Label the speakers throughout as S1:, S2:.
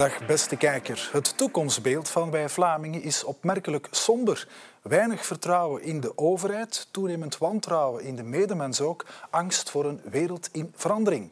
S1: Dag beste kijker. Het toekomstbeeld van wij Vlamingen is opmerkelijk somber. Weinig vertrouwen in de overheid, toenemend wantrouwen in de medemens ook, angst voor een wereld in verandering.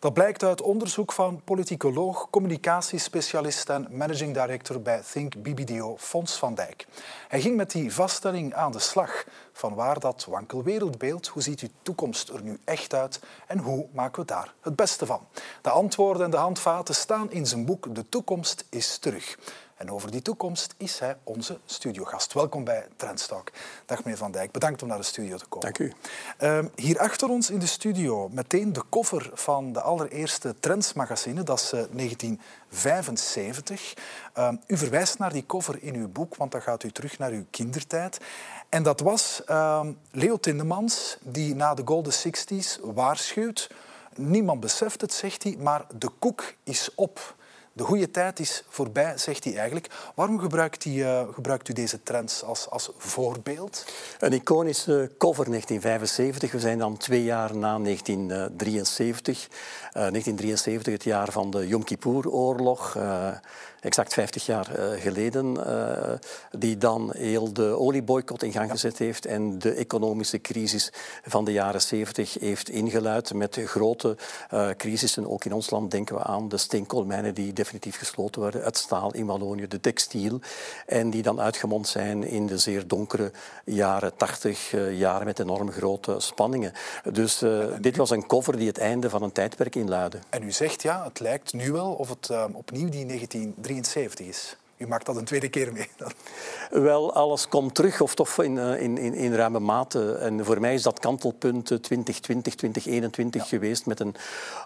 S1: Dat blijkt uit onderzoek van politicoloog, communicatiespecialist en managing director bij Think BBDO, Fons van Dijk. Hij ging met die vaststelling aan de slag. Van waar dat wankel wereldbeeld, hoe ziet uw toekomst er nu echt uit en hoe maken we daar het beste van? De antwoorden en de handvaten staan in zijn boek De toekomst is terug. En over die toekomst is hij onze studiogast. Welkom bij Trendstalk. Dag meneer Van Dijk, bedankt om naar de studio te komen.
S2: Dank u.
S1: Uh, hier achter ons in de studio meteen de koffer van de allereerste Trendsmagazine, dat is uh, 1975. Uh, u verwijst naar die koffer in uw boek, want dan gaat u terug naar uw kindertijd. En dat was ehm, Leo Tindemans, die na de Golden Sixties waarschuwt. Niemand beseft het, zegt hij, maar de koek is op. De goede tijd is voorbij, zegt hij eigenlijk. Waarom gebruikt, hij, uh, gebruikt u deze trends als, als voorbeeld?
S2: Een iconische cover 1975. We zijn dan twee jaar na 1973. Uh, 1973, het jaar van de Yom Kippur-oorlog. Exact 50 jaar uh, geleden, uh, die dan heel de olieboycott in gang gezet heeft en de economische crisis van de jaren 70 heeft ingeluid met grote uh, crisissen. Ook in ons land denken we aan de steenkoolmijnen die definitief gesloten werden, het staal in Wallonië, de textiel, en die dan uitgemond zijn in de zeer donkere jaren 80, jaren met enorm grote spanningen. Dus dit was een cover die het einde van een tijdperk inluidde.
S1: En u zegt ja, het lijkt nu wel of het opnieuw die 19 73 is. U maakt dat een tweede keer mee.
S2: Wel, alles komt terug, of toch in, in, in, in ruime mate. En voor mij is dat kantelpunt 2020, 2021 ja. geweest met een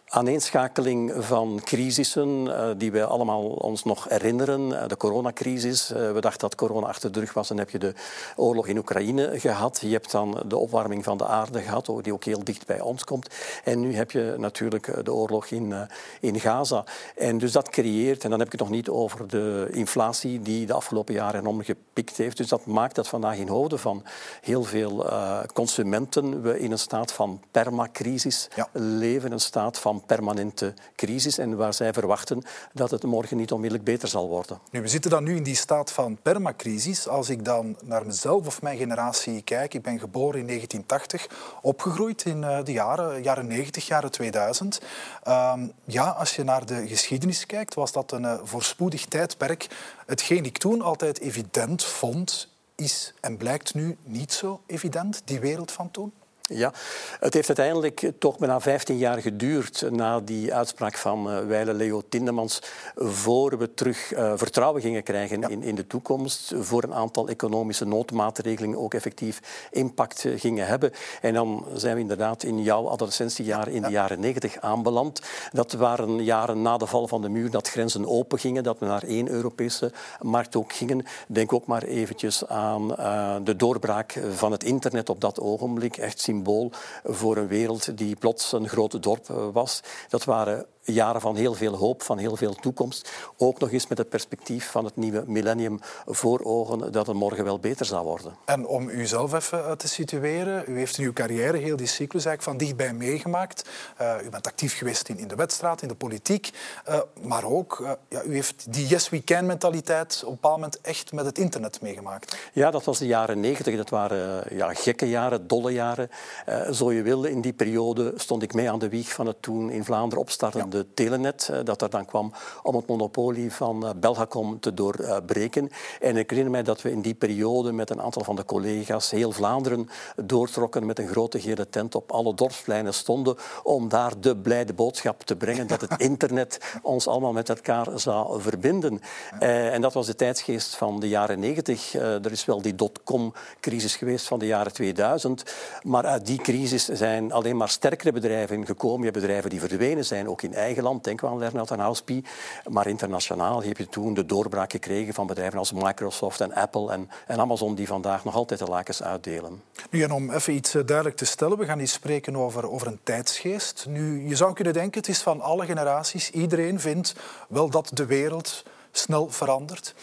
S2: aaneenschakeling van crisissen uh, die we allemaal ons nog herinneren. De coronacrisis, we dachten dat corona achter de rug was. Dan heb je de oorlog in Oekraïne gehad. Je hebt dan de opwarming van de aarde gehad, die ook heel dicht bij ons komt. En nu heb je natuurlijk de oorlog in, in Gaza. En dus dat creëert, en dan heb ik het nog niet over de inflatie die de afgelopen jaren enorm gepikt heeft. Dus dat maakt dat vandaag in hoofden van heel veel uh, consumenten we in een staat van permacrisis ja. leven, een staat van permanente crisis en waar zij verwachten dat het morgen niet onmiddellijk beter zal worden.
S1: Nu, we zitten dan nu in die staat van permacrisis. Als ik dan naar mezelf of mijn generatie kijk, ik ben geboren in 1980, opgegroeid in uh, de jaren, jaren 90, jaren 2000. Um, ja, als je naar de geschiedenis kijkt, was dat een uh, voorspoedig tijdperk Hetgeen ik toen altijd evident vond, is en blijkt nu niet zo evident, die wereld van toen?
S2: Ja, het heeft uiteindelijk toch bijna 15 jaar geduurd na die uitspraak van uh, Weile Leo Tindemans voor we terug uh, vertrouwen gingen krijgen ja. in, in de toekomst, voor een aantal economische noodmaatregelingen ook effectief impact uh, gingen hebben. En dan zijn we inderdaad in jouw adolescentiejaren in ja. de jaren 90 aanbeland. Dat waren jaren na de val van de muur, dat grenzen open gingen, dat we naar één Europese markt ook gingen. Denk ook maar eventjes aan de doorbraak van het internet op dat ogenblik. Echt symbool voor een wereld die plots een groot dorp was. Dat waren jaren van heel veel hoop, van heel veel toekomst. Ook nog eens met het perspectief van het nieuwe millennium voor ogen dat het morgen wel beter zal worden.
S1: En om uzelf even te situeren, u heeft in uw carrière heel die cyclus eigenlijk van dichtbij meegemaakt. Uh, u bent actief geweest in, in de wedstrijd, in de politiek, uh, maar ook, uh, ja, u heeft die yes we can mentaliteit op een bepaald moment echt met het internet meegemaakt.
S2: Ja, dat was de jaren negentig. Dat waren ja, gekke jaren, dolle jaren. zo je wilde, in die periode stond ik mee aan de wieg van het toen in Vlaanderen opstartende de Telenet, eh, dat er dan kwam om het monopolie van eh, Belgacom te doorbreken. En ik herinner mij dat we in die periode met een aantal van de collega's heel Vlaanderen doortrokken met een grote gele tent op alle dorpspleinen stonden om daar de blijde boodschap te brengen dat het internet ons allemaal met elkaar zou verbinden. Uh, en dat was de tijdsgeest van de jaren negentig. Uh, er is wel die dotcom-crisis geweest van de jaren 2000, maar uit die crisis zijn alleen maar sterkere bedrijven gekomen. Je hebt bedrijven die verdwenen zijn, ook in eigen land, denk aan Lernout en Houspie. Maar internationaal heb je toen de doorbraak gekregen van bedrijven als Microsoft en Apple en, en Amazon, die vandaag nog altijd de lakens uitdelen.
S1: Nu, om even iets eh, duidelijk te stellen, we gaan hier spreken over, over een tijdsgeest. Nu, je zou kunnen denken, het is van alle generaties. Iedereen vindt wel dat de wereld snel verandert.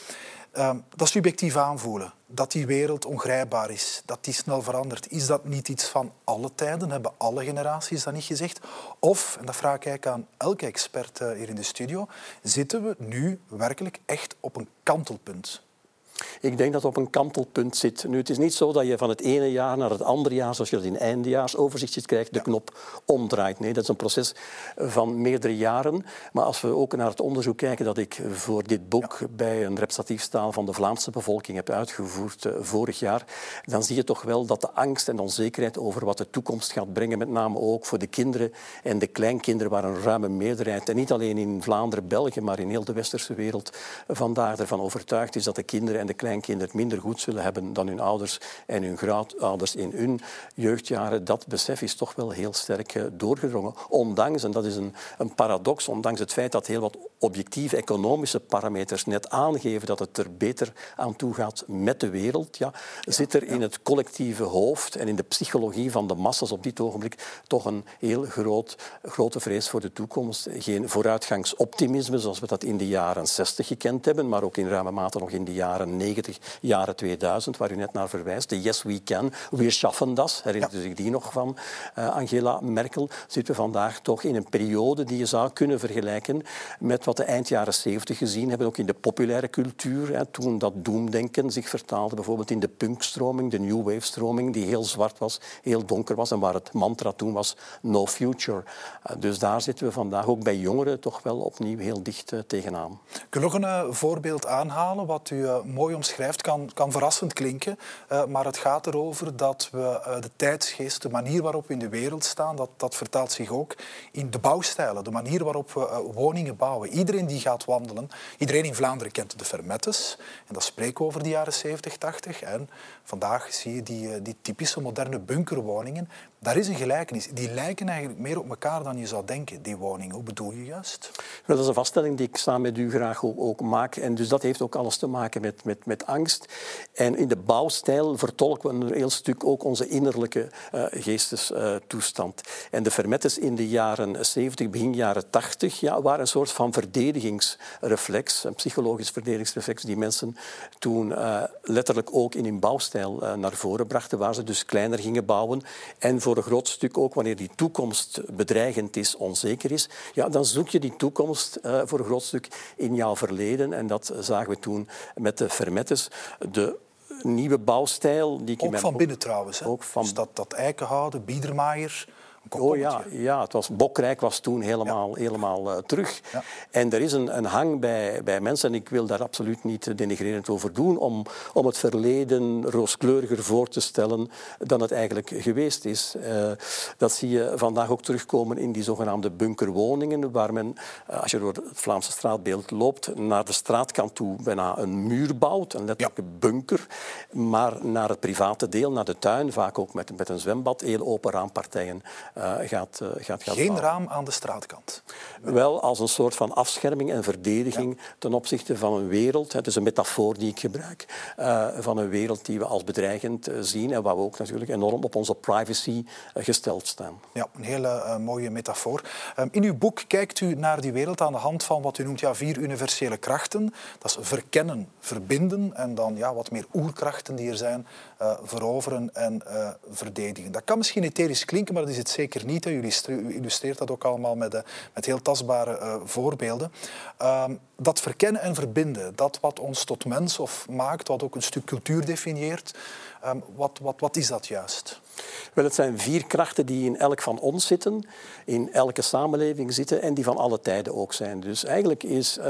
S1: Ehm, dat subjectief aanvoelen, dat die wereld ongrijpbaar is, dat die snel verandert, is dat niet iets van alle tijden? Hebben alle generaties dat niet gezegd? Of, en dat vraag ik aan elke expert eh, hier in de studio, zitten we nu werkelijk echt op een kantelpunt?
S2: Ik denk dat het op een kantelpunt zit. Nu, het is niet zo dat je van het ene jaar naar het andere jaar, zoals je dat in eindejaarsoverzichtjes krijgt, de knop omdraait. Nee, dat is een proces van meerdere jaren. Maar als we ook naar het onderzoek kijken dat ik voor dit boek bij een representatief staal van de Vlaamse bevolking heb uitgevoerd uh, vorig jaar, dan zie je toch wel dat de angst en onzekerheid over wat de toekomst gaat brengen, met name ook voor de kinderen en de kleinkinderen, waar een ruime meerderheid, en niet alleen in Vlaanderen, België, maar in heel de westerse wereld, vandaag ervan overtuigd is dat de kinderen en de kleinkinderen het minder goed zullen hebben dan hun ouders en hun grootouders in hun jeugdjaren. Dat besef is toch wel heel sterk eh, doorgedrongen. Ondanks, en dat is een, een paradox, ondanks het feit dat heel wat objectieve economische parameters net aangeven dat het er beter aan toe gaat met de wereld, ja, zit er in het collectieve hoofd en in de psychologie van de massa's op dit ogenblik toch een heel groot, grote vrees voor de toekomst. Geen vooruitgangsoptimisme zoals we dat in de jaren 60 gekend hebben, maar ook in ruime mate nog in de jaren 90, jaren 2000, waar u net naar verwijst. De Yes We Can, We schaffen das, herinnert u zich die nog van uh, Angela Merkel, zitten we vandaag toch in een periode die je zou kunnen vergelijken met wat de eind jaren 70 gezien hebben, ook in de populaire cultuur. Hè, toen dat doemdenken zich vertaalde, bijvoorbeeld in de punkstroming, de New Wave-stroming, die heel zwart was, heel donker was en waar het mantra toen was No Future. Uh, dus daar zitten we vandaag ook bij jongeren toch wel opnieuw heel dicht uh, tegenaan.
S1: Kun je nog een voorbeeld aanhalen wat u mooi omschrijft, kan, kan verrassend klinken. Uh, maar het gaat erover dat we uh, de tijdsgeest, de manier waarop we in de wereld staan, dat, dat vertaalt zich ook in de bouwstijlen. De manier waarop we uh, woningen bouwen. Iedereen die gaat wandelen, iedereen in Vlaanderen kent de Fermettes. En dat spreekt over de jaren 70, 80. En vandaag zie je die, die typische moderne bunkerwoningen daar is een gelijkenis. Die lijken eigenlijk meer op elkaar dan je zou denken, die woningen. Hoe bedoel je juist?
S2: Dat is een vaststelling die ik samen met u graag ook, maak. En dus dat heeft ook alles te maken met, met angst. En in de bouwstijl vertolken we een heel stuk ook onze innerlijke uh, geestestoestand. En de Vermettes in de jaren 70, begin jaren 80, ja, waren een soort van verdedigingsreflex, een psychologisch verdedigingsreflex die mensen toen uh, letterlijk ook in hun bouwstijl naar voren brachten, waar ze dus kleiner gingen bouwen en voor een groot stuk ook wanneer die toekomst bedreigend is, onzeker is, ja, dan zoek je die toekomst voor een groot stuk in jouw verleden. En dat zagen we toen met de Fermettes. De nieuwe bouwstijl. Die
S1: ook van binnen trouwens. Hè? Ook van... Dus dat, dat eikenhouden, Biedermaier,
S2: Oh ja, ja, het was, Bokrijk was toen helemaal, helemaal uh, terug. Ja. En er is een, een hang bij, bij mensen, en ik wil daar absoluut niet denigrerend over doen, om, om het verleden rooskleuriger voor te stellen dan het eigenlijk geweest is. Uh, dat zie je vandaag ook terugkomen in die zogenaamde bunkerwoningen, waar men, als je door het Vlaamse straatbeeld loopt, naar de straatkant toe bijna een muur bouwt, een letterlijke ja. bunker, maar naar het private deel, naar de tuin, vaak ook met, met een zwembad, heel open raampartijen gaat, uh, gaat, gaat
S1: Geen
S2: bouwen.
S1: raam aan de straatkant?
S2: Wel als een soort van afscherming en verdediging ja. ten opzichte van een wereld. Het is een metafoor die ik gebruik. Uh, van een wereld die we als bedreigend zien en waar we ook natuurlijk enorm op onze privacy gesteld staan.
S1: Ja, een hele mooie metafoor. Um, in uw boek kijkt u naar die wereld aan de hand van wat u noemt ja, vier universele krachten. Dat is verkennen, verbinden en dan ja, wat meer oerkrachten die er zijn, veroveren en verdedigen. Dat kan misschien etherisch klinken, maar dat is het zeker niet. U illustreert dat ook allemaal met, uh, met heel tastbare voorbeelden. Uh, dat verkennen en verbinden, dat wat ons tot mens of maakt, wat ook een stuk cultuur definieert, ehm, wat, wat, wat is dat juist?
S2: Wel, het zijn vier krachten die in elk van ons zitten, in elke samenleving zitten en die van alle tijden ook zijn. Dus eigenlijk is uh,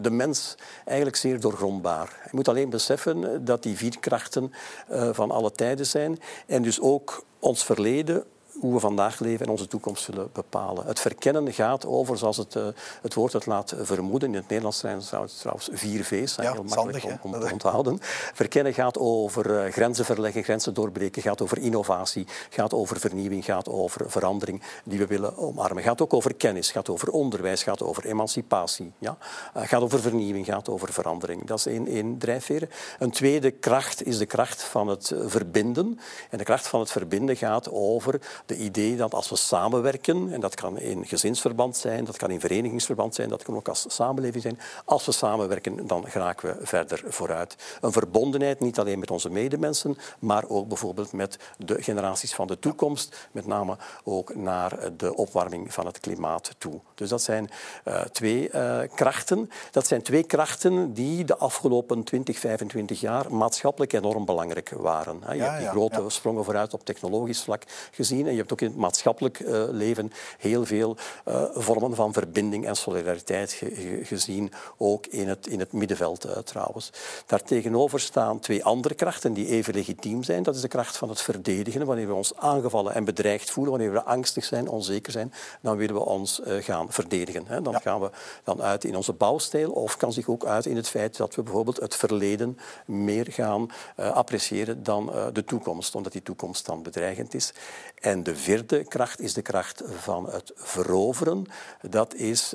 S2: de mens eigenlijk zeer doorgrondbaar. Je moet alleen beseffen dat die vier krachten uh, van alle tijden zijn en dus ook ons verleden, hoe we vandaag leven en onze toekomst zullen bepalen. Het verkennen gaat over, zoals het, uh, het woord het laat vermoeden, in het Nederlands zijn het trouwens vier V's,
S1: ja,
S2: heel
S1: makkelijk
S2: zandig, om, om te onthouden. Verkennen gaat over uh, grenzen verleggen, grenzen doorbreken, gaat over innovatie, gaat over vernieuwing, gaat over verandering die we willen omarmen. Gaat ook over kennis, gaat over onderwijs, gaat over emancipatie, ja? Uh, gaat over vernieuwing, gaat over verandering. Dat is één, één drijfveer. Een tweede kracht is de kracht van het verbinden. En de kracht van het verbinden gaat over de idee dat als we samenwerken, en dat kan in gezinsverband zijn, dat kan in verenigingsverband zijn, dat kan ook als samenleving zijn, als we samenwerken, dan geraken we verder vooruit. Een verbondenheid niet alleen met onze medemensen, maar ook bijvoorbeeld met de generaties van de toekomst, met name ook naar de opwarming van het klimaat toe. Dus dat zijn uh, twee uh, krachten. Dat zijn twee krachten die de afgelopen 20, 25 jaar maatschappelijk enorm belangrijk waren. Je hebt die grote sprongen vooruit op technologisch vlak gezien en je hebt ook in het maatschappelijk uh, leven heel veel vormen van verbinding en solidariteit ge gezien, ook in het, in het middenveld trouwens. Daartegenover staan twee andere krachten die even legitiem zijn. Dat is de kracht van het verdedigen. Wanneer we ons aangevallen en bedreigd voelen, wanneer we angstig zijn, onzeker zijn, dan willen we ons gaan verdedigen. Hè. Dan gaan we dan uit in onze bouwstijl of kan zich ook uit in het feit dat we bijvoorbeeld het verleden meer gaan appreciëren dan de toekomst, omdat die toekomst dan bedreigend is. En de vierde kracht is de kracht van het veroveren. Dat is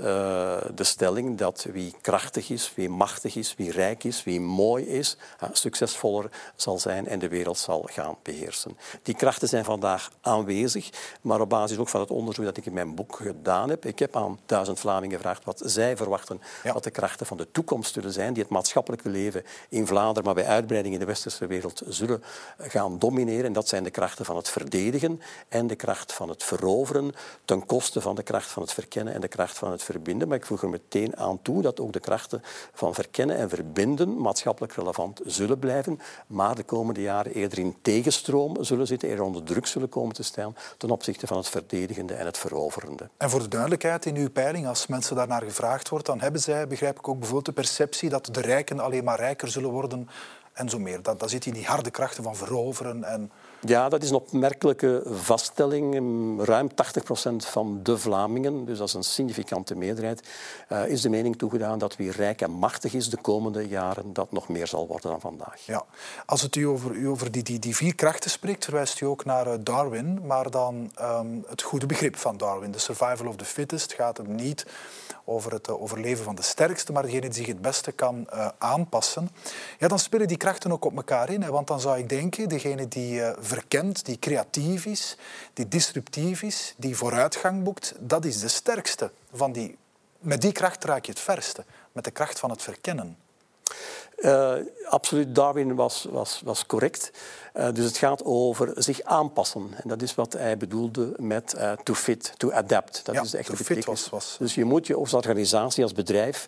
S2: de stelling dat wie krachtig is, wie machtig is, wie rijk is, wie mooi is, succesvoller zal zijn en de wereld zal gaan beheersen. Die krachten zijn vandaag aanwezig, maar op basis ook van het onderzoek dat ik in mijn boek gedaan heb. Ik heb aan duizend Vlamingen gevraagd wat zij verwachten ja. wat de krachten van de toekomst zullen zijn, die het maatschappelijke leven in Vlaanderen, maar bij uitbreiding in de westerse wereld zullen gaan domineren. En dat zijn de krachten van het verdedigen en de kracht van het veroveren, ten koste van de kracht van het verkennen en de kracht van het verbinden. Maar ik voeg er meteen aan toe dat ook de krachten van verkennen en verbinden maatschappelijk relevant zullen blijven, maar de komende jaren eerder in tegenstroom zullen zitten, eerder onder druk zullen komen te staan ten opzichte van het verdedigende en het veroverende.
S1: En voor de duidelijkheid in uw peiling, als mensen daarnaar gevraagd wordt, dan hebben zij, begrijp ik ook bijvoorbeeld de perceptie dat de rijken alleen maar rijker zullen worden en zo meer. Dat, dat zit in die harde krachten van veroveren en
S2: ja, dat is een opmerkelijke vaststelling. Ruim 80% van de Vlamingen, dus dat is een significante meerderheid, uh, is de mening toegedaan dat wie rijk en machtig is de komende jaren, dat nog meer zal worden dan vandaag.
S1: Ja. Als het u over, u over die, die, vier krachten spreekt, verwijst u ook naar uh, Darwin, maar dan um, het goede begrip van Darwin. De survival of the fittest gaat hem niet over het uh, overleven van de sterkste, maar degene die zich het beste kan aanpassen. Ja, dan spelen die krachten ook op elkaar in, hè, want dan zou ik denken, degene die verkent, die creatief is, die disruptief is, die vooruitgang boekt, dat is de sterkste. Van die, met die kracht raak je het verste, met de kracht van het verkennen.
S2: Uh, absoluut, Darwin was, was, was correct. Uh, dus het gaat over zich aanpassen. En dat is wat hij bedoelde met uh, to fit, to adapt. Dat
S1: ja,
S2: is de
S1: echte was, was...
S2: Dus je moet je als organisatie, als bedrijf,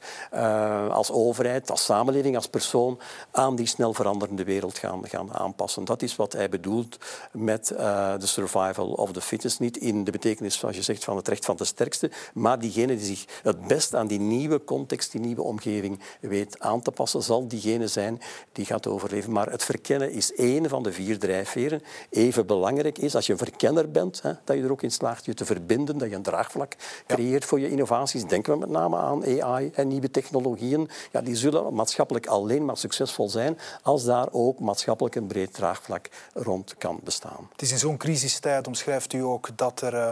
S2: als overheid, als samenleving, als persoon aan die snel veranderende wereld gaan, gaan aanpassen. Dat is wat hij bedoelt met de survival of the fittest. Niet in de betekenis, zoals je zegt, van het recht van de sterkste, maar diegene die zich het best aan die nieuwe context, die nieuwe omgeving weet aan te passen, zal diegene zijn die gaat overleven. Maar het verkennen is één van de vier drijfveren. Even belangrijk is, als je een verkenner bent, hè, dat je er ook in slaagt je te verbinden, dat je een draagvlak creëert voor je innovaties. Denken we met name aan AI en nieuwe technologieën. Ja, die zullen maatschappelijk alleen maar succesvol zijn als daar ook maatschappelijk een breed draagvlak rond kan bestaan.
S1: Het is in zo'n crisistijd, omschrijft u ook, dat er... Uh,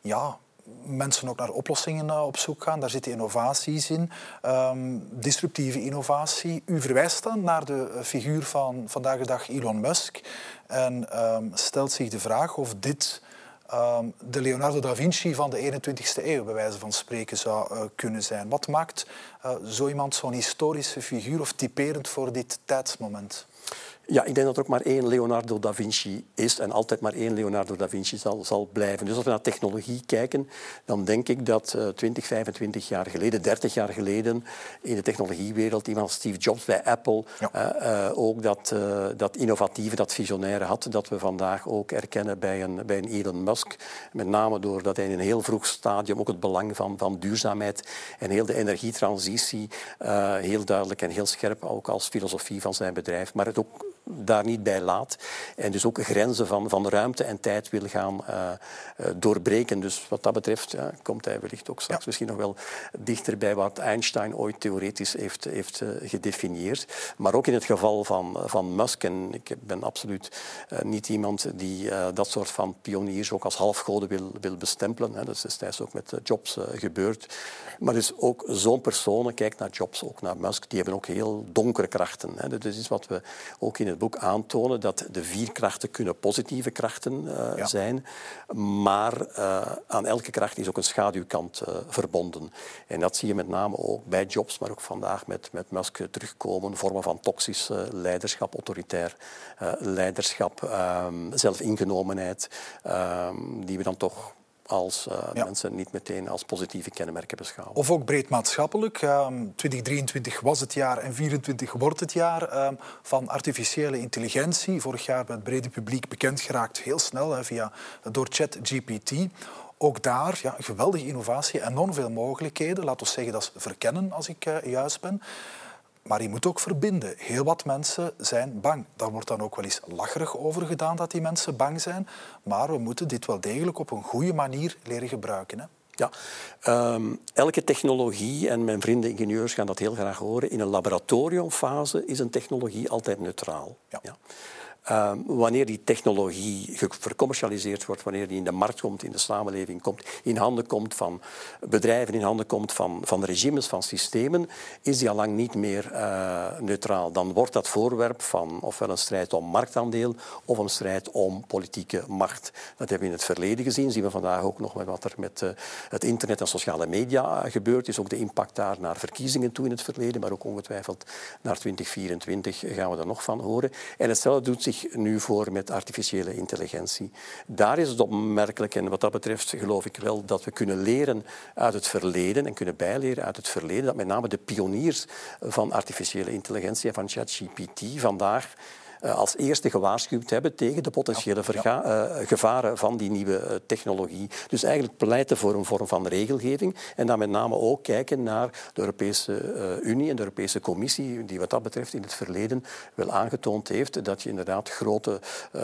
S1: ja, mensen ook naar oplossingen uh, op zoek gaan. Daar zitten innovaties in, um, disruptieve innovatie. U verwijst dan naar de uh, figuur van vandaag de dag Elon Musk en um, stelt zich de vraag of dit um, de Leonardo da Vinci van de 21ste eeuw, bij wijze van spreken, zou uh, kunnen zijn. Wat maakt zo iemand zo'n historische figuur of typerend voor dit tijdsmoment?
S2: Ja, ik denk dat er ook maar één Leonardo da Vinci is en altijd maar één Leonardo da Vinci zal, zal blijven. Dus als we naar technologie kijken, dan denk ik dat uh, 20, 25 jaar geleden, 30 jaar geleden, in de technologiewereld iemand als Steve Jobs bij Apple ja. uh, uh, ook dat, dat innovatieve, dat visionaire had, dat we vandaag ook erkennen bij een, bij een Elon Musk. Met name doordat hij in een heel vroeg stadium ook het belang van, van duurzaamheid en heel de energietransitie heel duidelijk en heel scherp ook als filosofie van zijn bedrijf, maar het ook daar niet bij laat. En dus ook grenzen van, van ruimte en tijd wil gaan uh, doorbreken. Dus wat dat betreft ja, komt hij wellicht ook straks ja. misschien nog wel dichter bij wat Einstein ooit theoretisch heeft, heeft uh, gedefinieerd. Maar ook in het geval van, van Musk, en ik ben absoluut niet iemand die dat soort van pioniers ook als halfgoden wil, wil bestempelen. Hè. Dat is destijds ook met Jobs gebeurd. Maar dus ook zo'n persoon, kijk naar Jobs, ook naar Musk, die hebben ook heel donkere krachten. Hè. Dat is iets wat we ook in het het boek aantonen dat de vier krachten kunnen positieve krachten uh, zijn, maar uh, aan elke kracht is ook een schaduwkant verbonden. En dat zie je met name ook bij jobs, maar ook vandaag met, met Musk terugkomen, vormen van toxisch leiderschap, autoritair leiderschap, um, zelfingenomenheid, um, die we dan toch als uh, ja. mensen niet meteen als positieve kenmerken beschouwen.
S1: Of ook breed maatschappelijk. Uh, 2023 was het jaar en 2024 wordt het jaar uh, van artificiële intelligentie. Vorig jaar bij het brede publiek bekend geraakt, heel snel, hè, via, door ChatGPT. Ook daar ja, geweldige innovatie, enorm veel mogelijkheden. Laten we zeggen dat is verkennen, als ik uh, juist ben. Maar je moet ook verbinden. Heel wat mensen zijn bang. Daar wordt dan ook wel eens lacherig over gedaan dat die mensen bang zijn. Maar we moeten dit wel degelijk op een goede manier leren gebruiken. Hè?
S2: Ja, um, elke technologie, en mijn vrienden ingenieurs gaan dat heel graag horen, in een laboratoriumfase is een technologie altijd neutraal. Ja. ja. Uh, wanneer die technologie vercommercialiseerd wordt, wanneer die in de markt komt, in de samenleving komt, in handen komt van bedrijven, in handen komt van, van regimes, van systemen, is die al lang niet meer uh, neutraal. Dan wordt dat voorwerp van ofwel een strijd om marktaandeel of een strijd om politieke macht. Dat hebben we in het verleden gezien, zien we vandaag ook nog met wat er met uh, het internet en sociale media gebeurd is. Ook de impact daar naar verkiezingen toe in het verleden, maar ook ongetwijfeld naar 2024 gaan we er nog van horen. En hetzelfde doet zich nu voor met artificiële intelligentie. Daar is het opmerkelijk en wat dat betreft geloof ik wel dat we kunnen leren uit het verleden en kunnen bijleren uit het verleden dat met name de pioniers van artificiële intelligentie en van ChatGPT vandaag als eerste gewaarschuwd hebben tegen de potentiële uh, gevaren van die nieuwe uh, technologie. Dus eigenlijk pleiten voor een vorm van regelgeving en dan met name ook kijken naar de Europese Unie en de Europese Commissie, die wat dat betreft in het verleden wel aangetoond heeft dat je inderdaad grote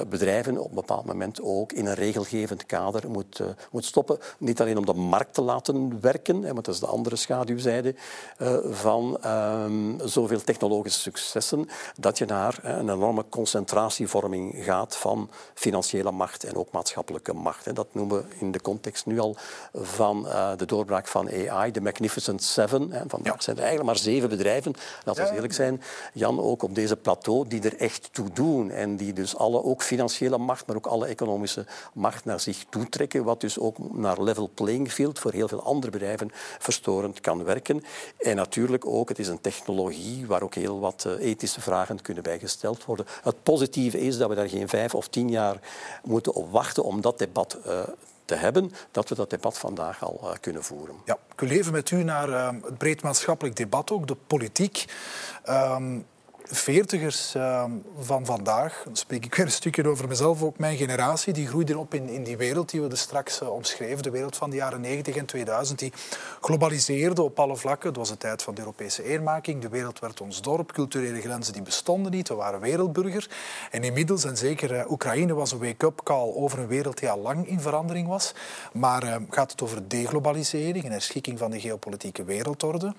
S2: bedrijven op een bepaald moment ook in een regelgevend kader moet, moet stoppen. Niet alleen om de markt te laten werken, want dat is de andere schaduwzijde van um, zoveel technologische successen, dat je naar een enorme concentratievorming gaat van financiële macht en ook maatschappelijke macht. Dat noemen we in de context nu al van uh, de doorbraak van AI, de Magnificent Seven. Vandaag ja. zijn er eigenlijk maar zeven bedrijven, laten we eerlijk zijn, Jan, ook op deze plateau, die er echt toe doen en die dus alle, ook financiële macht, maar ook alle economische macht naar zich toetrekken, wat dus ook naar level playing field voor heel veel andere bedrijven verstorend kan werken. En natuurlijk ook, het is een technologie waar ook heel wat uh, ethische vragen kunnen bij gesteld worden. Het positieve is dat we daar geen vijf of tien jaar moeten op wachten om dat debat uh, te hebben, dat we dat debat vandaag al uh, kunnen voeren.
S1: Ja, ik wil even met u naar uh, het breed maatschappelijk debat, ook de politiek. Um, veertigers uh, van vandaag, dan spreek ik weer een stukje over mezelf, ook mijn generatie, die groeide op in, in die wereld die we dus straks uh, omschreven, de wereld van de jaren 90 en 2000, die globaliseerde op alle vlakken. Het was de tijd van de Europese eenmaking, de wereld werd ons dorp, culturele grenzen die bestonden niet, we waren wereldburger. En inmiddels, en zeker uh, Oekraïne was een wake-up call over een wereld die al lang in verandering was, maar gaat het over deglobalisering, een herschikking van de geopolitieke wereldorde.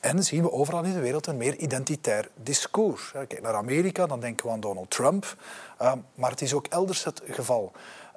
S1: En zien we overal in de wereld een meer identitair discours. Kijk naar Amerika, dan denken we aan Donald Trump. Ehm, maar het is ook elders het geval.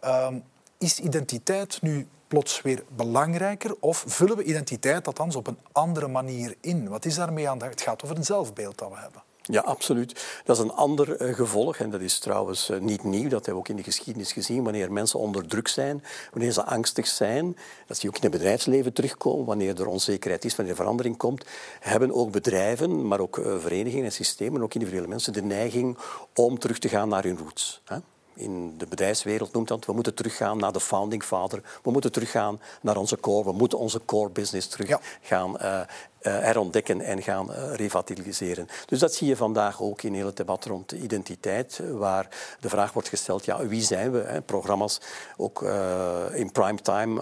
S1: Um, is identiteit nu plots weer belangrijker? Of vullen we identiteit althans op een andere manier in? Wat is daarmee aan de Het gaat over een zelfbeeld dat we hebben.
S2: Ja, absoluut. Dat is een ander uh, gevolg en dat is trouwens uh, niet nieuw. Dat hebben we ook in de geschiedenis gezien. Wanneer mensen onder druk zijn, wanneer ze angstig zijn, dat zie je ook in het bedrijfsleven terugkomen. Wanneer er onzekerheid is, wanneer er verandering komt, hebben ook bedrijven, maar ook uh, verenigingen en systemen, ook individuele mensen, de neiging om terug te gaan naar hun roots. Hè? in de bedrijfswereld noemt dat, we moeten teruggaan naar de founding father. We moeten teruggaan naar onze core. We moeten onze core business terug ja. gaan uh, herontdekken en gaan uh, revitaliseren. Dus dat zie je vandaag ook in heel het debat rond de identiteit, waar de vraag wordt gesteld, ja, wie zijn we? Hè? Programma's ook uh, in primetime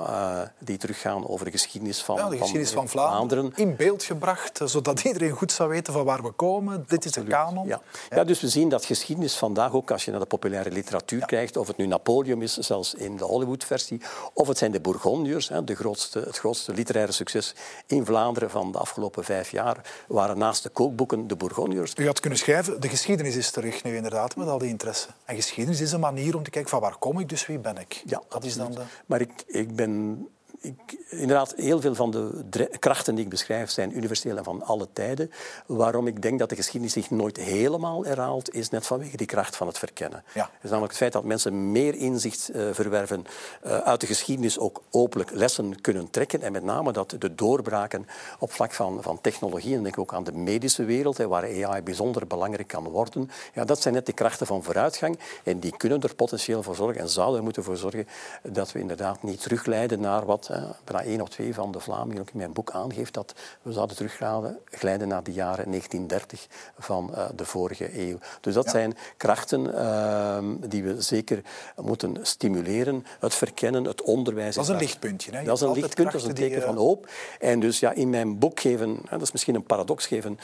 S2: die teruggaan over de geschiedenis van,
S1: ja, de geschiedenis van, van Vlaanderen. In beeld gebracht, zodat iedereen goed zou weten van waar we komen. Dit is de kanon.
S2: Ja. ja. dus we zien dat geschiedenis vandaag ook, als je naar de populaire literatuur ja. kijkt, of het nu Napoleon is, zelfs in de Hollywood-versie, of het zijn de Bourgondiërs, de grootste, het grootste literaire succes in Vlaanderen van de afgelopen vijf jaar waren naast de kookboeken de Bourgondiërs.
S1: U had kunnen schrijven, de geschiedenis is terug nu inderdaad, met al die interesse. En geschiedenis is een manier om te kijken van waar kom ik, dus wie ben ik.
S2: Ja, dat is dan de... Maar ik, ik ben ik, inderdaad, heel veel van de krachten die ik beschrijf zijn universeel en van alle tijden. Waarom ik denk dat de geschiedenis zich nooit helemaal herhaalt, is net vanwege die kracht van het verkennen. Ja. Het is namelijk het feit dat mensen meer inzicht uh, verwerven uh, uit de geschiedenis, ook openlijk lessen kunnen trekken. En met name dat de doorbraken op vlak van, van technologie, en denk ik ook aan de medische wereld, hè, waar AI bijzonder belangrijk kan worden, ja, dat zijn net de krachten van vooruitgang. En die kunnen er potentieel voor zorgen en zouden er moeten voor zorgen dat we inderdaad niet terugleiden naar wat bijna één of twee van de Vlamingen ook in mijn boek aangeeft, dat we zouden terugglijden naar de jaren 1930 van uh, de vorige eeuw. Dus dat zijn krachten uh, die we zeker moeten stimuleren. Het verkennen, het onderwijs.
S1: Dat is een lichtpuntje. Hè?
S2: Dat is een lichtpunt, dat is een teken die, van hoop. En dus ja, in mijn boek geven, dat is misschien een paradox, geven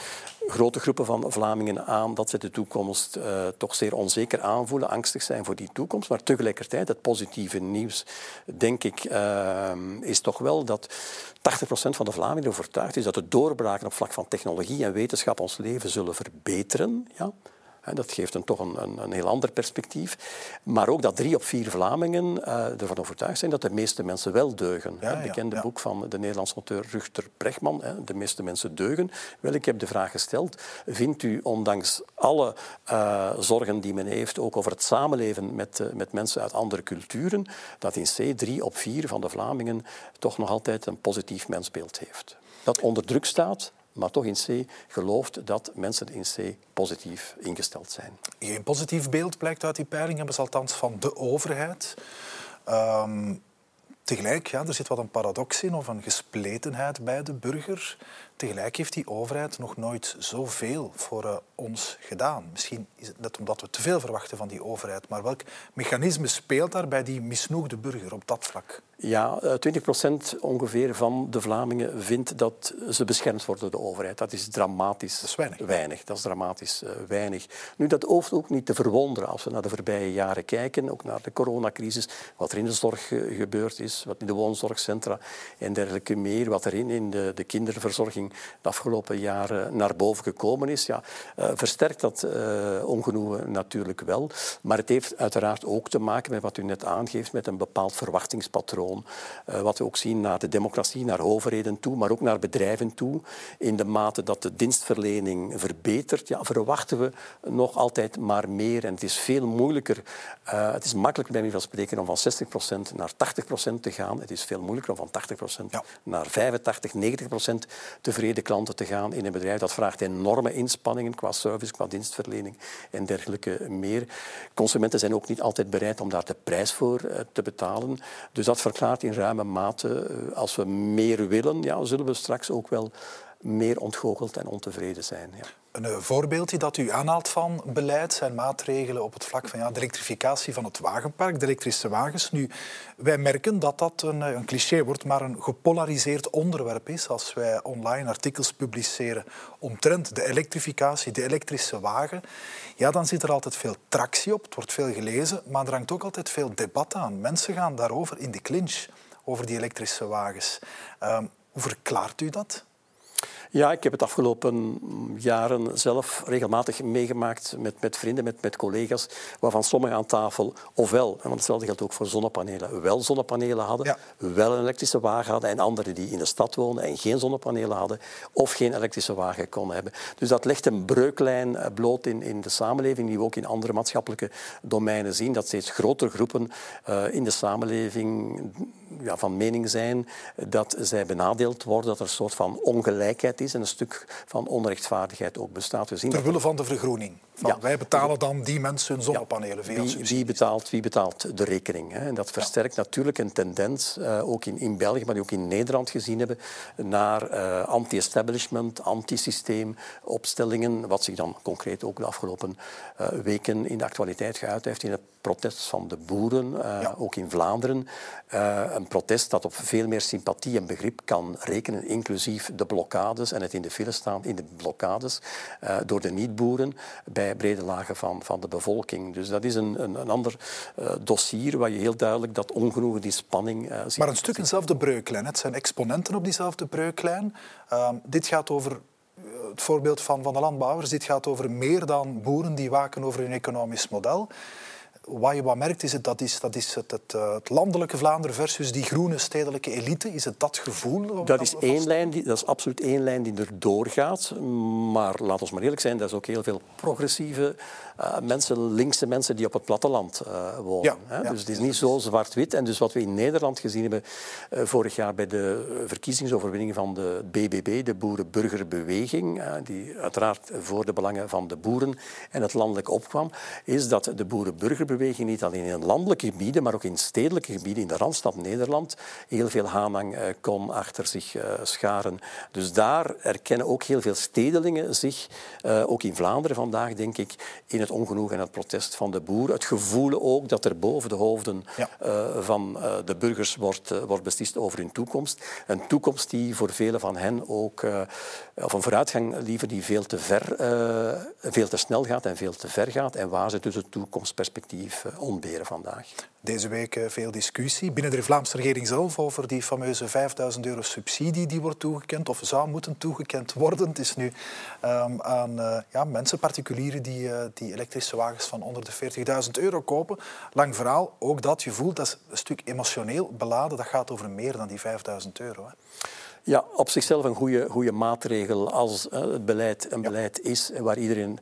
S2: grote groepen van Vlamingen aan dat ze de toekomst uh, toch zeer onzeker aanvoelen, angstig zijn voor die toekomst. Maar tegelijkertijd, het positieve nieuws, denk ik, uh, is toch wel dat 80% van de Vlamingen overtuigd is dat de doorbraken op vlak van technologie en wetenschap ons leven zullen verbeteren. Ja? Dat geeft een, toch een, een, een, heel ander perspectief. Maar ook dat drie op vier Vlamingen uh, ervan overtuigd zijn dat de meeste mensen wel deugen. Ja, het bekende boek van de Nederlandse auteur Ruchter Brechtman, De meeste mensen deugen. Wel, ik heb de vraag gesteld, vindt u ondanks alle uh, zorgen die men heeft, ook over het samenleven met, uh, met mensen uit andere culturen, dat in C drie op vier van de Vlamingen toch nog altijd een positief mensbeeld heeft? Dat onder druk staat, maar toch in C gelooft dat mensen in C positief ingesteld zijn.
S1: Geen positief beeld blijkt uit die peiling, hebben ze althans van de overheid. Um, tegelijk, ja, er zit wat een paradox in of een gespletenheid bij de burger. Tegelijk heeft die overheid nog nooit zoveel voor uh, ons gedaan. Misschien is het net omdat we te veel verwachten van die overheid. Maar welk mechanisme speelt daar bij die misnoegde burger op dat vlak?
S2: Ja, 20% eh, ongeveer van de Vlamingen vindt dat ze beschermd worden door de overheid. Dat is dramatisch
S1: dat is weinig.
S2: weinig. Dat is dramatisch uh, weinig. Nu, dat hoeft ook niet te verwonderen als we naar de voorbije jaren kijken, ook naar de coronacrisis, wat er in de zorg uh, gebeurd is, wat in de woonzorgcentra en dergelijke meer, wat er in, in de, de kinderverzorging de afgelopen jaren naar boven gekomen is. Ja, versterkt dat ongenoegen natuurlijk wel, maar het heeft uiteraard ook te maken met wat u net aangeeft, met een bepaald verwachtingspatroon uh, wat we ook zien naar de democratie, naar overheden toe, maar ook naar bedrijven toe. In de mate dat de dienstverlening verbetert, ja, verwachten we nog altijd maar meer. En het is veel moeilijker, uh, het is makkelijker bij mij van spreken om van 60% naar 80% te gaan. Het is veel moeilijker om van 80% ja. naar 85, 90% tevreden klanten te gaan in een bedrijf. Dat vraagt enorme inspanningen qua service, qua dienstverlening en dergelijke meer. Consumenten zijn ook niet altijd bereid om daar de prijs voor uh, te betalen. Dus dat verklaart in ruime mate. Eh, als we meer willen, ja, zullen we straks ook wel meer ontgoocheld en ontevreden zijn. Ja.
S1: Een eh, voorbeeldje dat u aanhaalt van beleid zijn maatregelen op het vlak van ja, de elektrificatie van het wagenpark, de elektrische wagens. Nu, wij merken dat dat een, eh, een cliché wordt, maar een gepolariseerd onderwerp is als wij online artikels publiceren omtrent de elektrificatie, de elektrische wagen. Ja, dan zit er altijd veel tractie op, het wordt veel gelezen, maar er hangt ook altijd veel debat aan. Mensen gaan daarover in de clinch, over die elektrische wagens. Um, hoe verklaart u dat?
S2: Ja, ik heb het afgelopen jaren zelf regelmatig meegemaakt met, met vrienden, met, met collega's, waarvan sommigen aan tafel ofwel, want hetzelfde geldt ook voor zonnepanelen, wel zonnepanelen hadden, wel een elektrische wagen hadden en anderen die in de stad woonden en geen zonnepanelen hadden of geen elektrische wagen konden hebben. Dus dat legt een breuklijn eh, bloot in, in de samenleving die we ook in andere maatschappelijke domeinen zien, dat steeds grotere groepen uh, in de samenleving ja, van mening zijn dat zij benadeeld worden, dat er een soort van ongelijkheid is en een stuk van onrechtvaardigheid ook bestaat.
S1: We zien Terwille van de vergroening. Van ja. Wij betalen dan die mensen hun zonnepanelen. Ja.
S2: Wie, wie, betaalt, wie betaalt de rekening? Hè? En dat versterkt ja. natuurlijk een tendens, uh, ook in, in België, maar ook in Nederland gezien hebben, naar uh, anti-establishment, anti-systeem opstellingen, wat zich dan concreet ook de afgelopen uh, weken in de actualiteit geuit heeft in het protest van de boeren, ja. ook in Vlaanderen. een protest dat op veel meer sympathie en begrip kan rekenen, inclusief de blokkades en het in de file staan in de blokkades door de niet-boeren bij brede lagen van, van de bevolking. Dus dat is een, een, een ander uh, dossier waar je heel duidelijk dat ongenoegen, die spanning uh, ziet.
S1: Maar een stuk eenzelfde breuklijn. Het zijn exponenten op diezelfde breuklijn. Uh, dit gaat over eh, het voorbeeld van, van de landbouwers. Dit gaat over meer dan boeren die waken over hun economisch model. Wat je wat merkt is, het, dat is, dat is het, het, eh, het, landelijke Vlaanderen versus die groene stedelijke elite. Is het dat gevoel?
S2: Dat is, één lijn die, dat is absoluut één lijn die er doorgaat. Maar laat ons maar eerlijk zijn, er is ook heel veel progressieve uh, mensen, linkse mensen die op het platteland uh, wonen. Ja, hè? Dus het is niet zo zwart-wit. En dus wat we in Nederland gezien hebben uh, vorig jaar bij de verkiezingsoverwinning van de BBB, de Boerenburgerbeweging, die uiteraard voor de belangen van de boeren en het landelijk opkwam, is dat de Boerenburgerbeweging niet alleen in landelijke gebieden, maar ook in stedelijke gebieden, in de Randstad Nederland, heel veel aanhang kon achter zich scharen. Dus daar erkennen ook heel veel stedelingen zich, ook in Vlaanderen vandaag, denk ik, in het ongenoeg en het protest van de boeren. Het gevoel ook dat er boven de hoofden ja. van de burgers wordt, wordt beslist over hun toekomst. Een toekomst die voor velen van hen ook, of een vooruitgang liever die veel te ver, veel te snel gaat en veel te ver gaat. En waar ze dus het toekomstperspectief ontberen vandaag.
S1: Deze week veel discussie binnen de Vlaamse regering zelf over die fameuze 5000 euro subsidie die wordt toegekend of zou moeten toegekend worden. Het is nu um, aan ja, mensen, particulieren die, die elektrische wagens van onder de 40.000 euro kopen. Lang verhaal, ook dat, je voelt, dat is een stuk emotioneel beladen. Dat gaat over meer dan die 5.000 euro. Hè.
S2: Ja, op zichzelf een goede, goede maatregel als het beleid een beleid is waar iedereen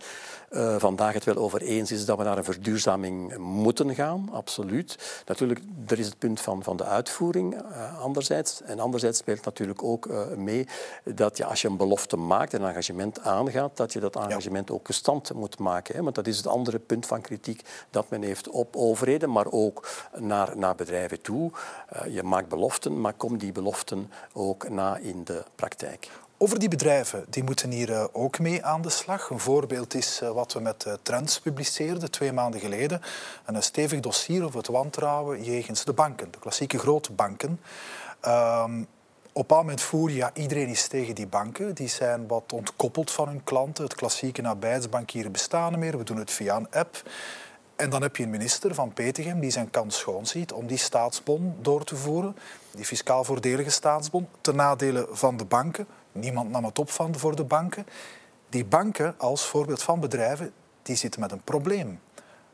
S2: uh, vandaag het wel over eens is dat we naar een verduurzaming moeten gaan, absoluut. Natuurlijk, er is het punt van, van de uitvoering uh, anderzijds. En anderzijds speelt natuurlijk ook uh, mee dat je, als je een belofte maakt en een engagement aangaat, dat je dat engagement ja. ook gestand moet maken. Hè? Want dat is het andere punt van kritiek dat men heeft op overheden, maar ook naar, naar bedrijven toe. je maakt beloften, maar kom die beloften ook na in de praktijk.
S1: Over die bedrijven, die moeten hier uh, ook mee aan de slag. Een voorbeeld is uh, wat we met uh, Trends publiceerden twee maanden geleden. Een stevig dossier over het wantrouwen jegens de banken, de klassieke grote banken. Um, op een moment voer ja, iedereen is tegen die banken. Die zijn wat ontkoppeld van hun klanten. Het klassieke nabijheidsbankieren bestaan meer. We doen het via een app. En dan heb je een minister van Petegem die zijn kans schoon ziet om die staatsbon door te voeren. Die fiscaal voordelige staatsbon, ten nadele van de banken. Niemand nam het op van voor de banken. Die banken, als voorbeeld van bedrijven, die zitten met een probleem.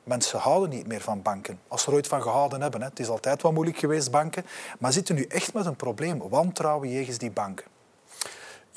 S1: Mensen houden niet meer van banken. Als ze er ooit van gehouden hebben. Hè. Het is altijd wat moeilijk geweest, banken. Maar zitten nu echt met een probleem. Wantrouwen jegens die banken.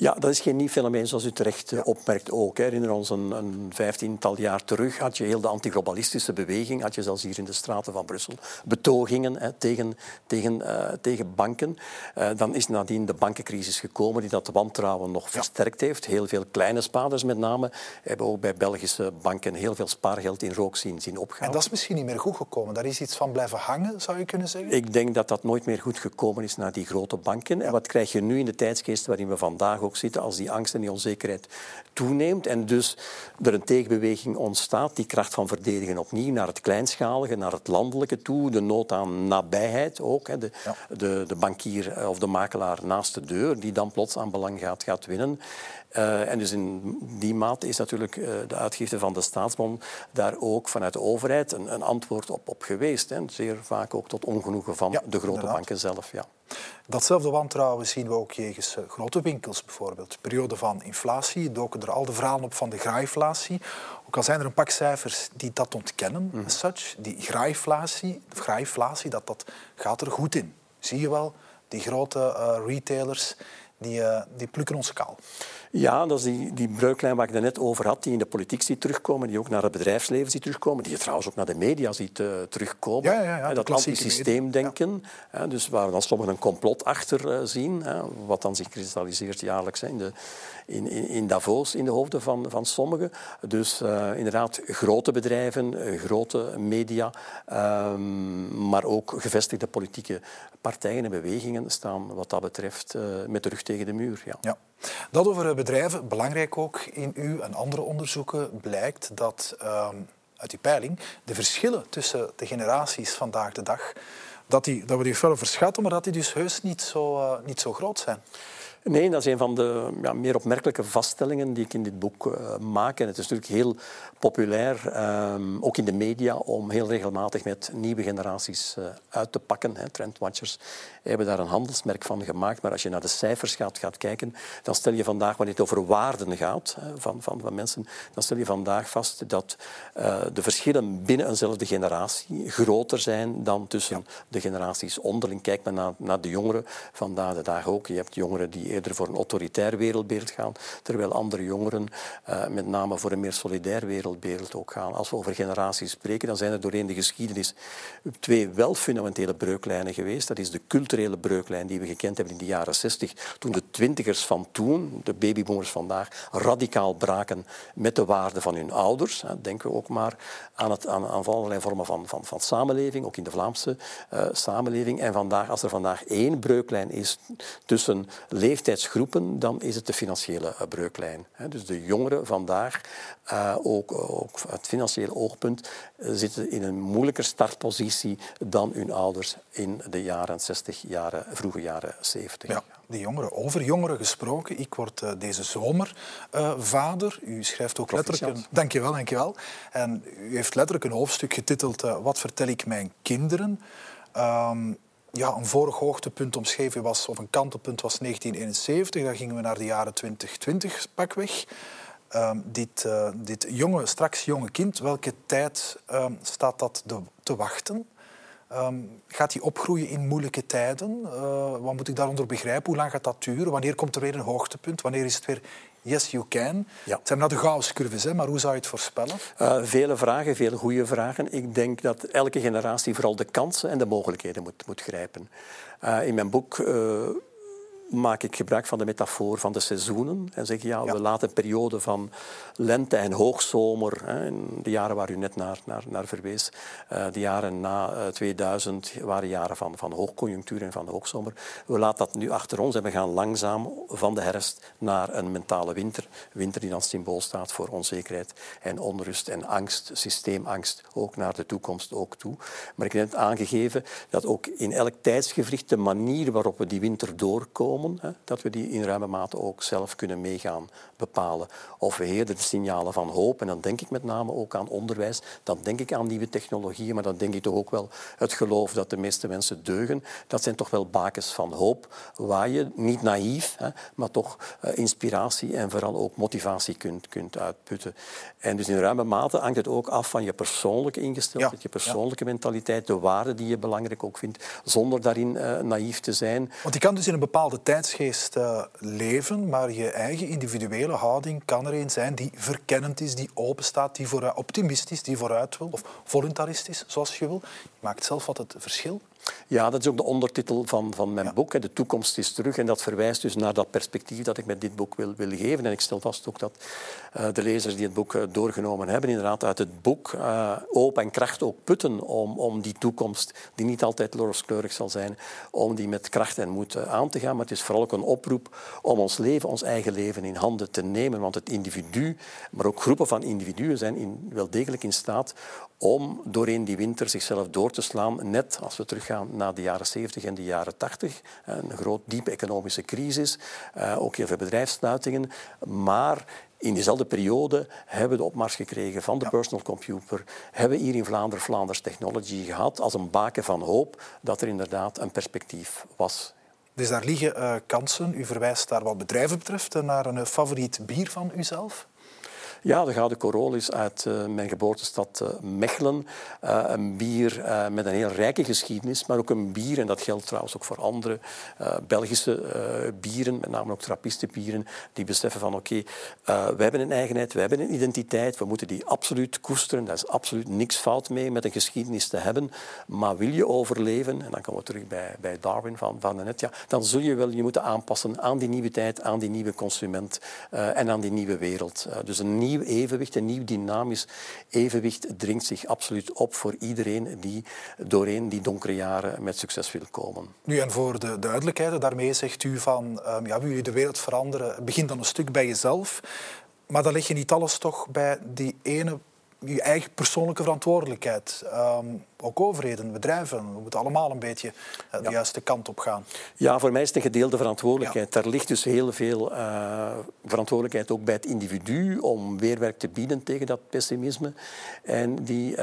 S2: Ja, dat is geen nieuw fenomeen, zoals u terecht ja. opmerkt ook. Herinner ons een, een vijftiental jaar terug had je heel de antiglobalistische beweging, had je zelfs hier in de straten van Brussel betogingen hè, tegen, tegen, uh, tegen banken. Uh, dan is nadien de bankencrisis gekomen die dat wantrouwen nog ja. versterkt heeft. Heel veel kleine spaarders met name hebben ook bij Belgische banken heel veel spaargeld in rook zien, zien opgaan.
S1: En dat is misschien niet meer goed gekomen. Daar is iets van blijven hangen, zou je kunnen zeggen?
S2: Ik denk dat dat nooit meer goed gekomen is naar die grote banken. Ja. En wat krijg je nu in de tijdsgeest waarin we vandaag ook ook zitten als die angst en die onzekerheid toeneemt en dus er een tegenbeweging ontstaat, die kracht van verdedigen opnieuw naar het kleinschalige, naar het landelijke toe, de nood aan nabijheid ook, hè, de, ja. de, de bankier of de makelaar naast de deur, die dan plots aan belang gaat, gaat winnen. Uh, en dus in die mate is natuurlijk uh, de uitgifte van de staatsbond daar ook vanuit de overheid een, een antwoord op, op geweest. Hè. Zeer vaak ook tot ongenoegen van ja, de grote inderdaad. banken zelf. Ja.
S1: Datzelfde wantrouwen zien we ook jegens uh, grote winkels bijvoorbeeld. Periode van inflatie, doken er al de verhalen op van de graaiflatie. Ook al zijn er een pak cijfers die dat ontkennen, mm. such, die graaiflatie, graaiflatie dat, dat gaat er goed in. Zie je wel, die grote retailers die, die plukken ons kaal.
S2: Ja, dat is die, die breuklijn waar ik het net over had, die in de politiek ziet terugkomen, die ook naar het bedrijfsleven ziet terugkomen, die je trouwens ook naar de media ziet uh, terugkomen.
S1: Ja, ja, ja,
S2: dat antisysteemdenken, ja. dus waar dan sommigen een complot achter uh, zien, hè, wat dan zich kristalliseert jaarlijks in, de, in, in, in, Davos in de hoofden van, van sommigen. Dus uh, inderdaad grote bedrijven, grote media, um, maar ook gevestigde politieke partijen en bewegingen staan wat dat betreft met de rug tegen de muur. Ja.
S1: Dat over bedrijven, belangrijk ook in uw en andere onderzoeken, blijkt dat um, uit die peiling de verschillen tussen de generaties vandaag de dag, dat, die, dat we die wel overschatten, maar dat die dus heus niet zo, uh, niet zo groot zijn.
S2: Nee, dat is een van de ja, meer opmerkelijke vaststellingen die ik in dit boek uh, maak. En het is natuurlijk heel populair, um, ook in de media, om heel regelmatig met nieuwe generaties uh, uit te pakken. Hè. Trendwatchers hebben daar een handelsmerk van gemaakt. Maar als je naar de cijfers gaat, gaat kijken, dan stel je vandaag, wanneer het over waarden gaat hè, van, van, van mensen, dan stel je vandaag vast dat uh, de verschillen binnen eenzelfde generatie groter zijn dan tussen ja. de generaties onderling. Kijk maar naar, naar de jongeren vandaag de dag ook. Je hebt jongeren die eerder voor een autoritair wereldbeeld gaan, terwijl andere jongeren uh, met name voor een meer solidair wereldbeeld ook gaan. Als we over generaties spreken, dan zijn er doorheen de geschiedenis twee wel fundamentele breuklijnen geweest. Dat is de culturele breuklijn die we gekend hebben in de jaren 60, toen de twintigers van toen, de babyboomers vandaag, radicaal braken met de waarden van hun ouders. Denken we ook maar aan, het, aan, allerlei vormen van, van, van samenleving, ook in de Vlaamse uh, samenleving. En vandaag, als er vandaag één breuklijn is tussen leeftijdsgroepen, dan is het de financiële uh, breuklijn. Dus de jongeren vandaag, uh, ook, ook het financiële oogpunt, zitten in een moeilijker startpositie dan hun ouders in de jaren 60, jaren, vroege jaren 70.
S1: Ja, de jongeren. Over jongeren gesproken. Ik word deze zomer uh, vader. U schrijft ook letterlijk een... Dankjewel, dankjewel. En u heeft letterlijk een hoofdstuk getiteld uh, Wat vertel ik mijn kinderen? Um, ja, een vorig hoogtepunt omschreven was, of een kantelpunt was 1971. Dan gingen we naar de jaren 2020 pakweg. Um, dit, uh, dit jonge, straks jonge kind, welke tijd um, staat dat te wachten? Um, gaat hij opgroeien in moeilijke tijden? Uh, wat moet ik daaronder begrijpen? Hoe lang gaat dat duren? Wanneer komt er weer een hoogtepunt? Wanneer is het weer yes, you can? Ja. Het zijn nou de Gauss-curves, maar hoe zou je het voorspellen?
S2: Uh, vele vragen, vele goede vragen. Ik denk dat elke generatie vooral de kansen en de mogelijkheden moet, moet grijpen. Uh, in mijn boek maak ik gebruik van de metafoor van de seizoenen. En zeg ja, ja. we laten een periode van lente en hoogzomer, hè, in de jaren waar u net naar, naar, naar verwees, uh, de jaren na uh, 2000 waren jaren van, van hoogconjunctuur en van hoogzomer. We laten dat nu achter ons en we gaan langzaam van de herfst naar een mentale winter. Winter die dan symbool staat voor onzekerheid en onrust en angst, systeemangst, ook naar de toekomst ook toe. Maar ik heb net aangegeven dat ook in elk tijdsgevricht de manier waarop we die winter doorkomen, Hè, dat we die in ruime mate ook zelf kunnen meegaan bepalen. Of we eerder de signalen van hoop, en dan denk ik met name ook aan onderwijs, dan denk ik aan nieuwe technologieën, maar dan denk ik toch ook wel het geloof dat de meeste mensen deugen. Dat zijn toch wel bakens van hoop, waar je niet naïef, hè, maar toch uh, inspiratie en vooral ook motivatie kunt, kunt uitputten. En dus in ruime mate hangt het ook af van je persoonlijke ingesteldheid, ja. je persoonlijke ja. mentaliteit, de waarden die je belangrijk ook vindt, zonder daarin uh, naïef te zijn.
S1: Want je kan dus in een bepaalde tijdsgeest uh, leven, maar je eigen individuele houding kan er een zijn die verkennend is, die open staat, die vooruit, optimistisch, die vooruit wil, of voluntaristisch, zoals je wil. Je maakt zelf wat het verschil.
S2: Ja, dat is ook de ondertitel van, van mijn ja. boek. De toekomst is terug. En dat verwijst dus naar dat perspectief dat ik met dit boek wil, wil geven. En ik stel vast ook dat de lezers die het boek uh, doorgenomen hebben, inderdaad uit het boek uh, hoop en kracht ook putten om, om die toekomst, die niet altijd rooskleurig zal zijn, om die met kracht en moed aan te gaan. Maar het is vooral ook een oproep om ons leven, ons eigen leven in handen te nemen. Want het individu, maar ook groepen van individuen zijn in, wel degelijk in staat om doorheen die winter zichzelf door te slaan, net als we teruggaan naar de jaren 70 en de jaren 80. Een groot, diepe economische crisis, ook heel veel bedrijfssluitingen. Maar in diezelfde periode hebben we de opmars gekregen van de ja. personal computer. Hebben we hier in Vlaanderen Vlaanders Technology gehad als een baken van hoop dat er inderdaad een perspectief was.
S1: Dus daar liggen uh, kansen. U verwijst daar wat bedrijven betreft naar een favoriet bier van uzelf?
S2: Ja, de Gouden Corolle is uit uh, mijn geboortestad uh, Mechelen. Uh, een bier met een heel rijke geschiedenis, maar ook een bier, en dat geldt trouwens ook voor andere Belgische bieren, met name ook trappistenbieren, die beseffen van oké, okay, we hebben een eigenheid, we hebben een identiteit, we moeten die absoluut koesteren. Daar is absoluut niks fout mee met een geschiedenis te hebben. Maar wil je overleven, en dan komen we terug bij, bij Darwin van, van net, ja, dan zul je wel je moeten aanpassen aan die nieuwe tijd, aan die nieuwe consument en aan die nieuwe wereld. dus een evenwicht, een nieuw dynamisch evenwicht dringt zich absoluut op voor iedereen die doorheen die donkere jaren met succes wil komen.
S1: Nu, en voor de duidelijkheid, daarmee zegt u van, um, ja, wil je de wereld veranderen, begin dan een stuk bij jezelf. Maar dan leg je niet alles toch bij die ene, je eigen persoonlijke verantwoordelijkheid. Um, ook overheden, bedrijven. We moeten allemaal een beetje de juiste kant op gaan.
S2: Ja, voor mij is het een gedeelde verantwoordelijkheid. Ja. Daar ligt dus heel veel verantwoordelijkheid ook bij het individu om weerwerk te bieden tegen dat pessimisme en die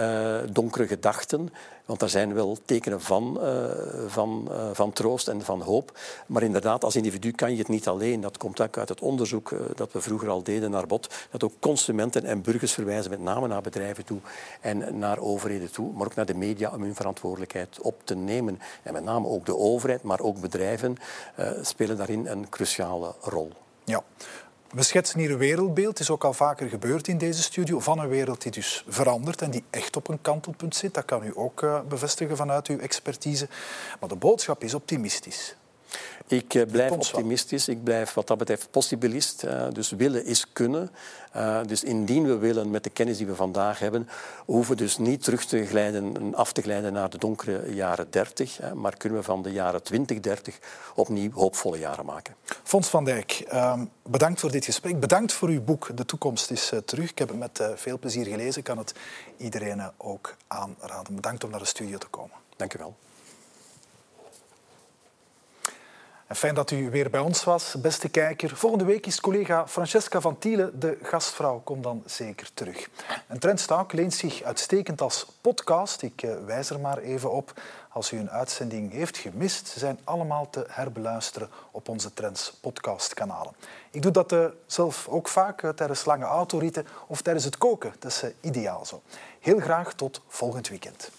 S2: donkere gedachten. Want er zijn wel tekenen van, uh, van, uh, van troost en van hoop. Maar inderdaad, als individu kan je het niet alleen. Dat komt ook uit het onderzoek uh, dat we vroeger al deden naar bod. Dat ook consumenten en burgers verwijzen met name naar bedrijven toe en naar overheden toe. Maar ook naar de media om hun verantwoordelijkheid op te nemen. En met name ook de overheid, maar ook bedrijven spelen daarin een cruciale rol.
S1: Ja. We schetsen hier een wereldbeeld, is ook al vaker gebeurd in deze studio, van een wereld die dus verandert en die echt op een kantelpunt zit. Dat kan u ook uh, bevestigen vanuit uw expertise. Maar de boodschap is optimistisch.
S2: Ik uh, blijf optimistisch, ik blijf wat dat betreft possibilist. Uh, dus willen is kunnen. Uh, dus indien we willen met de kennis die we vandaag hebben, hoeven we dus niet terug te glijden, af te glijden naar de donkere jaren 30, maar kunnen we van de jaren 2030 opnieuw hoopvolle jaren maken.
S1: Fons van Dijk, ehm, bedankt voor dit gesprek. Bedankt voor uw boek De Toekomst is terug. Ik heb het met veel plezier gelezen. Ik kan het iedereen ook aanraden. Bedankt om naar de studio te komen.
S2: Dank u wel.
S1: En fijn dat u weer bij ons was, beste kijker. Volgende week is collega Francesca van Tielen, de gastvrouw, komt dan zeker terug. En Trendstalk leent zich uitstekend als podcast. Ik eh, wijs er maar even op. Als u een uitzending heeft gemist, ze zijn allemaal te herbeluisteren op onze Trends podcastkanalen. Ik doe dat uh, zelf ook vaak uh, tijdens lange autoritten of tijdens het koken. Dat is ideaal zo. Heel graag tot volgend weekend.